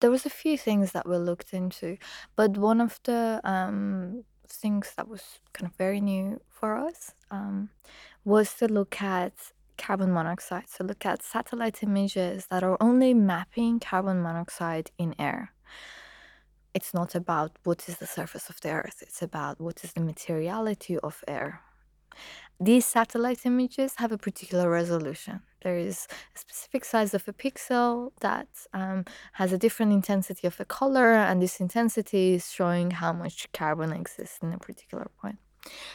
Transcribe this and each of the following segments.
there was a few things that we looked into, but one of the um, things that was kind of very new for us um, was to look at carbon monoxide. So look at satellite images that are only mapping carbon monoxide in air. It's not about what is the surface of the earth, it's about what is the materiality of air. These satellite images have a particular resolution. There is a specific size of a pixel that um, has a different intensity of a color, and this intensity is showing how much carbon exists in a particular point.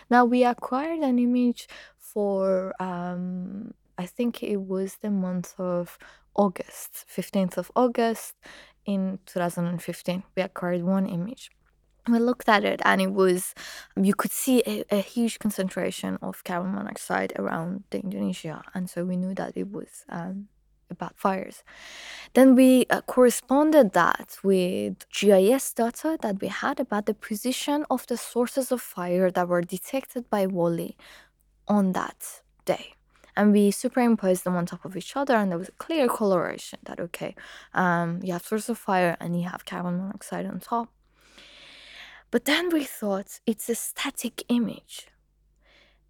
Now, we acquired an image for, um, I think it was the month of August, 15th of August in 2015. We acquired one image we looked at it and it was you could see a, a, huge concentration of carbon monoxide around the indonesia and so we knew that it was um, about fires. Then we uh, corresponded that with gis data that we had about the position of the sources of fire that were detected by Walhi on that day. And we superimposed them on top of each other and there was a clear correlation that okay um, you have source of fire and you have carbon monoxide on top but then we thought it's a static image.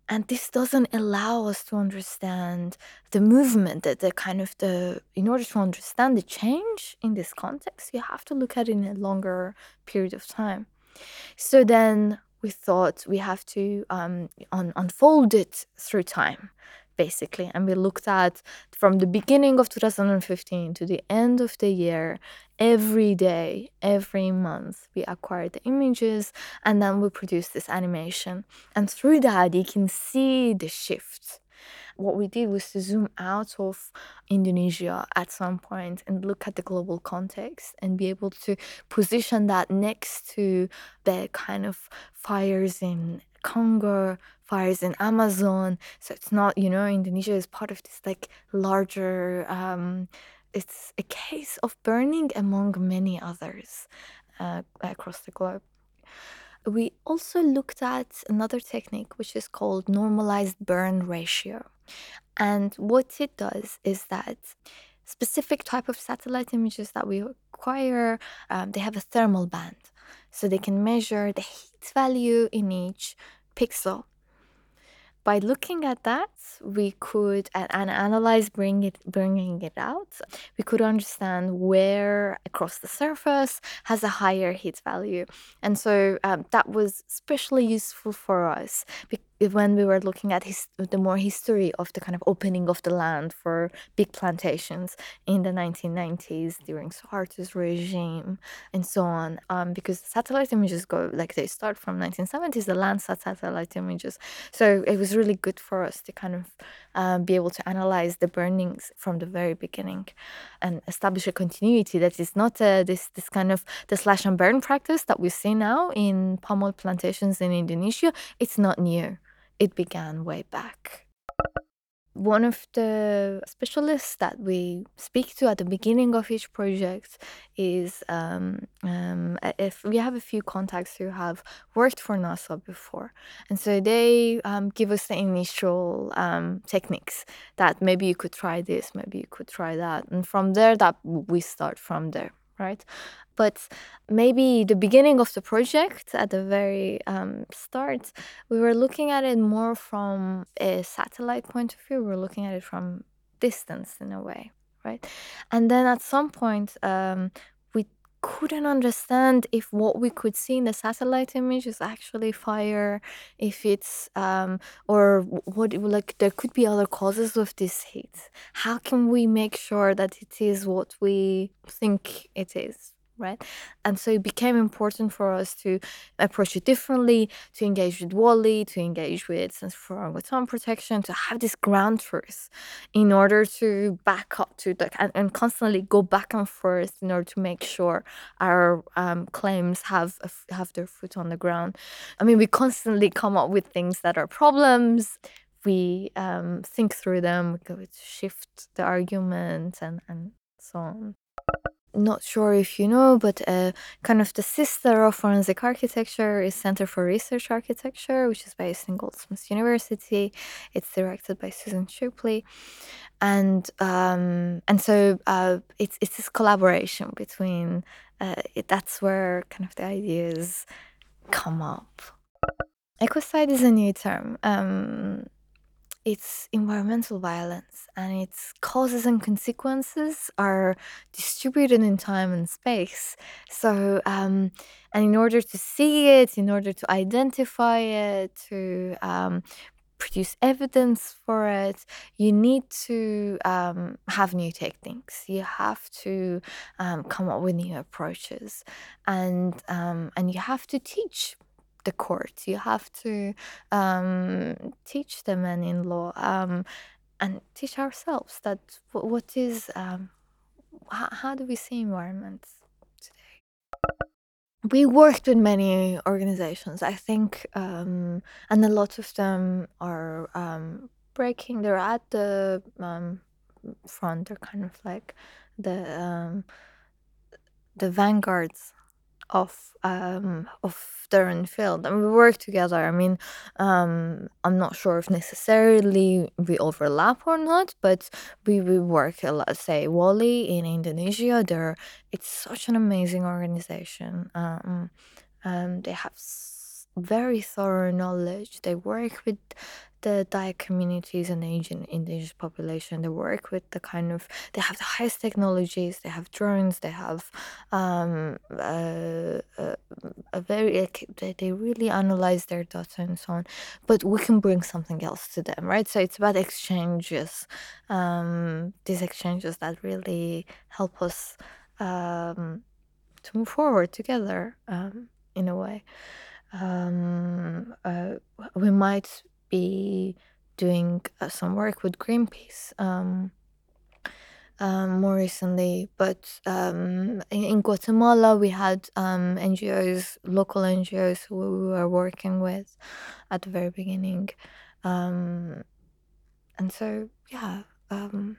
And this doesn't allow us to understand the movement, that the kind of the, in order to understand the change in this context, you have to look at it in a longer period of time. So then we thought we have to um, un- unfold it through time basically and we looked at from the beginning of 2015 to the end of the year every day every month we acquired the images and then we produced this animation. And through that you can see the shifts what we did was to zoom out of Indonesia at some point and look at the global context and be able to position that next to the kind of fires in Congo, fires in Amazon. So it's not, you know, Indonesia is part of this like larger, um, it's a case of burning among many others uh, across the globe. We also looked at another technique which is called normalized burn ratio. And what it does is that specific type of satellite images that we acquire, um, they have a thermal band. So they can measure the heat value in each pixel by looking at that, we could and, analyze bring it, bringing it out. We could understand where across the surface has a higher heat value, and so um, that was especially useful for us when we were looking at his, the more history of the kind of opening of the land for big plantations in the 1990s during Suharto's regime and so on, um, because satellite images go like they start from 1970s, the Landsat satellite images. So it was really good for us to kind of um, be able to analyze the burnings from the very beginning and establish a continuity that is not uh, this this kind of the slash and burn practice that we see now in palm oil plantations in Indonesia. It's not new it began way back. One of the specialists that we speak to at the beginning of each project is um, um, if we have a few contacts who have worked for NASA before, and so they um, give us the initial um, techniques that maybe you could try this, maybe you could try that, and from there, that we start from there right? But maybe the beginning of the project, at the very um, start, we were looking at it more from a satellite point of view. We were looking at it from distance in a way, right? And then at some point, um, couldn't understand if what we could see in the satellite image is actually fire, if it's um, or what like there could be other causes of this heat. How can we make sure that it is what we think it is? Right? And so it became important for us to approach it differently, to engage with Walhi, to engage with for Orangutan Protection, to have this ground truth in order to back up to the and, and constantly go back and forth in order to make sure our um, claims have have their foot on the ground. I mean, we constantly come up with things that are problems. We um, think through them, we go to shift the argument and, and so on. Not sure if you know, but uh, kind of the sister of forensic architecture is Center for Research Architecture, which is based in Goldsmiths University. It's directed by Susan Schuppli, and um, and so uh, it's it's this collaboration between. Uh, it, that's where kind of the ideas come up. Ecocide is a new term. Um, it's environmental violence and its causes and consequences are distributed in time and space. So um, and in order to see it in order to identify it to um, produce evidence for it you need to um, have new techniques. You have to um, come up with new approaches. And um, and you have to teach the court. You have to um, teach the men in law um, and teach ourselves that wh- what is um, how, do we see environments today. We worked with many organizations, I think, um, and a lot of them are um, breaking. They're at the um, front. They're kind of like the the vanguards of um of own field and we work together. I mean um i'm not sure if necessarily we overlap or not but we we work a lot. Say Walhi in indonesia they're it's such an amazing organization. Um um they have s- very thorough knowledge they work with the Dayak communities and Asian indigenous population. They work with the kind of they have the highest technologies. They have drones. They have um, uh, uh, a very they, they really analyze their data and so on. But we can bring something else to them, right? So it's about exchanges. Um, these exchanges that really help us um, to move forward together um, in a way. Um, uh, we might be doing uh, some work with Greenpeace um, um, more recently, but um, in, in Guatemala we had um, NGOs, local NGOs who we were working with at the very beginning, um, and so yeah. Um,